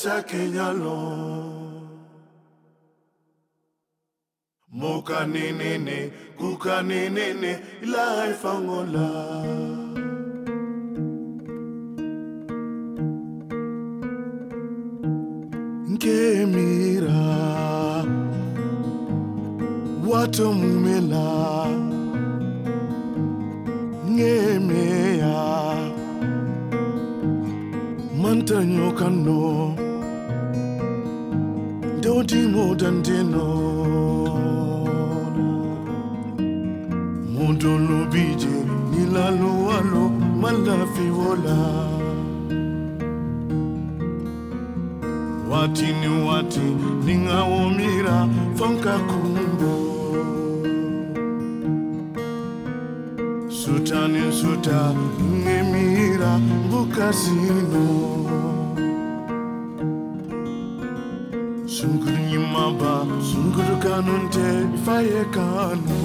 esa que ya lo wati ni wati ndingaumira fanka kumbo. Suta ni suta ngemira mbukazino sungurunyimaba sungurukanunte ifayekanu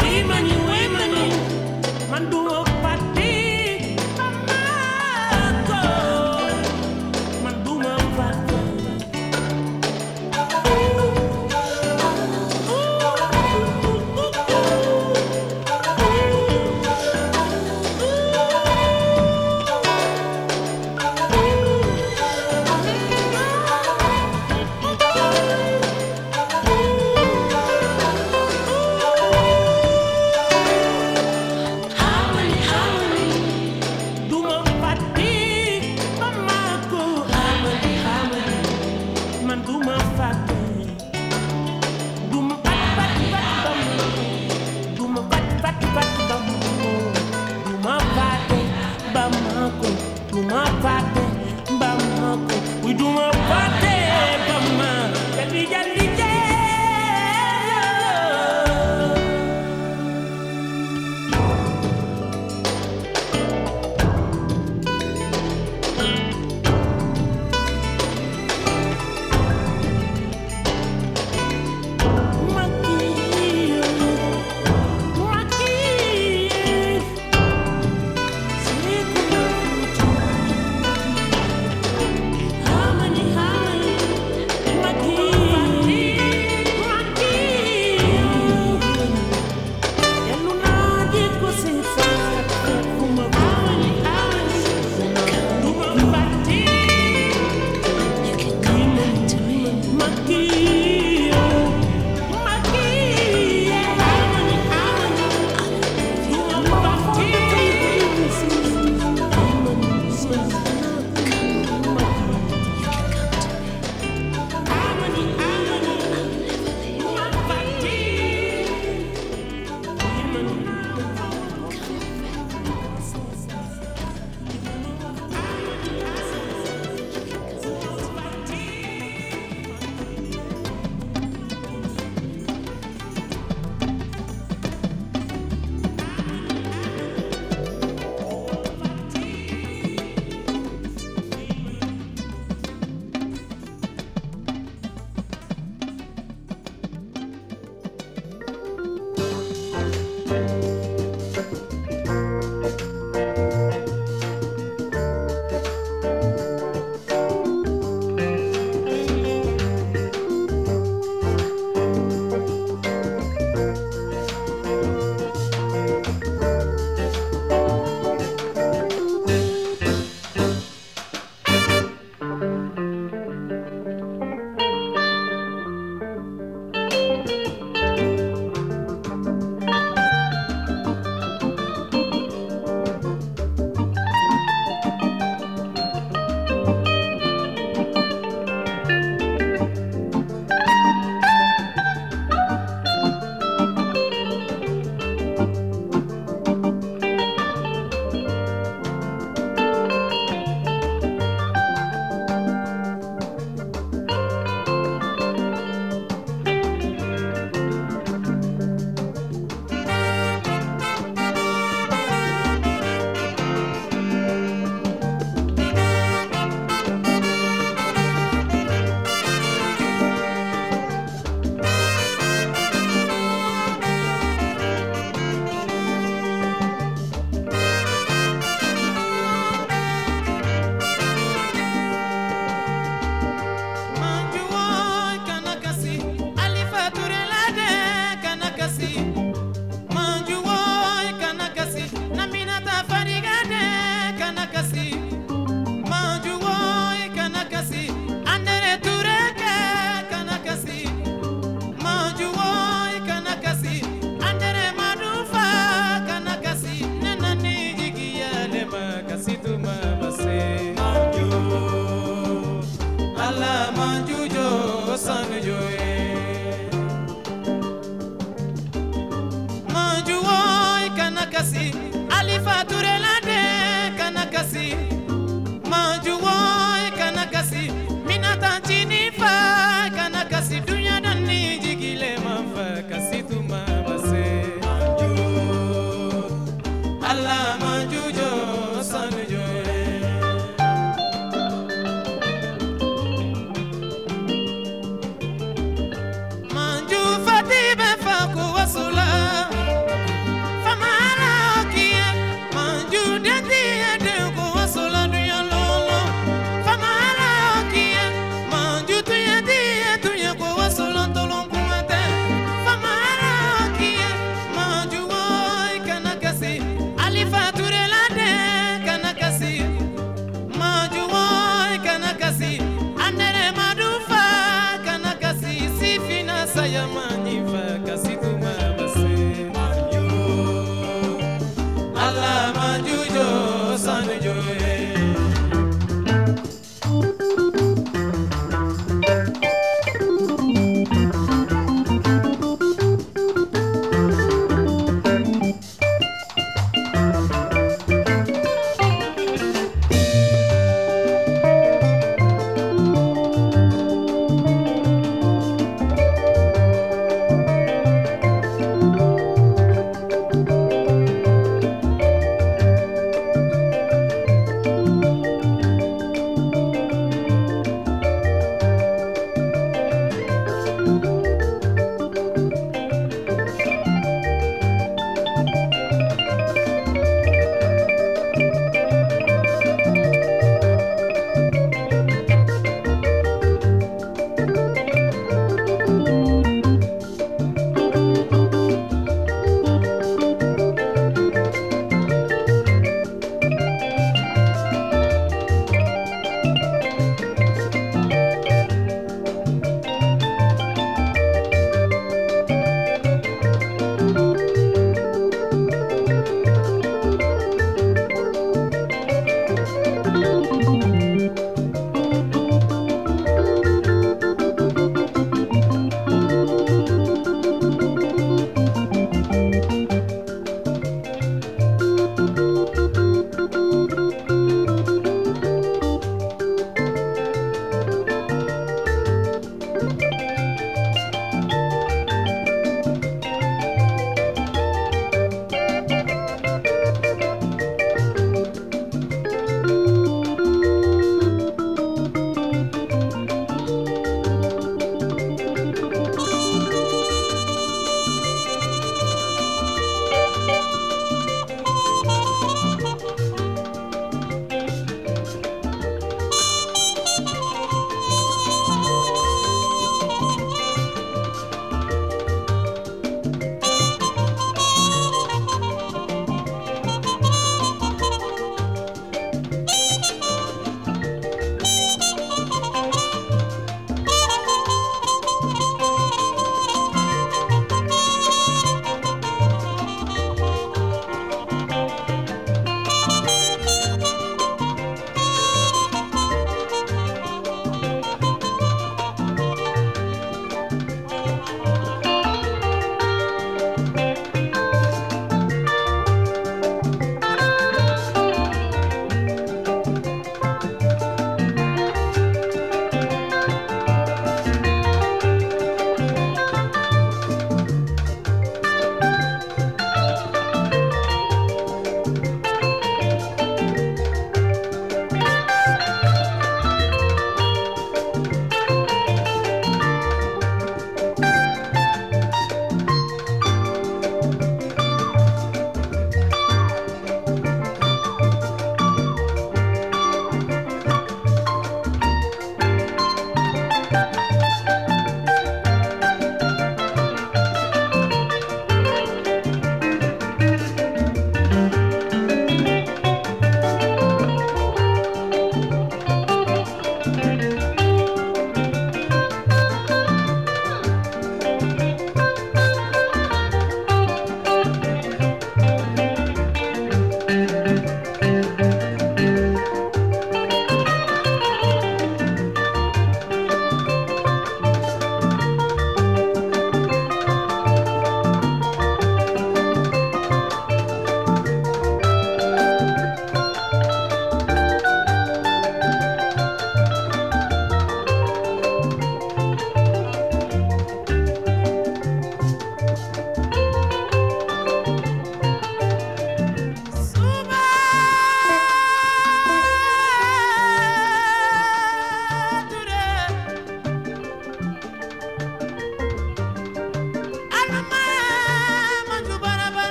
Women, women, man do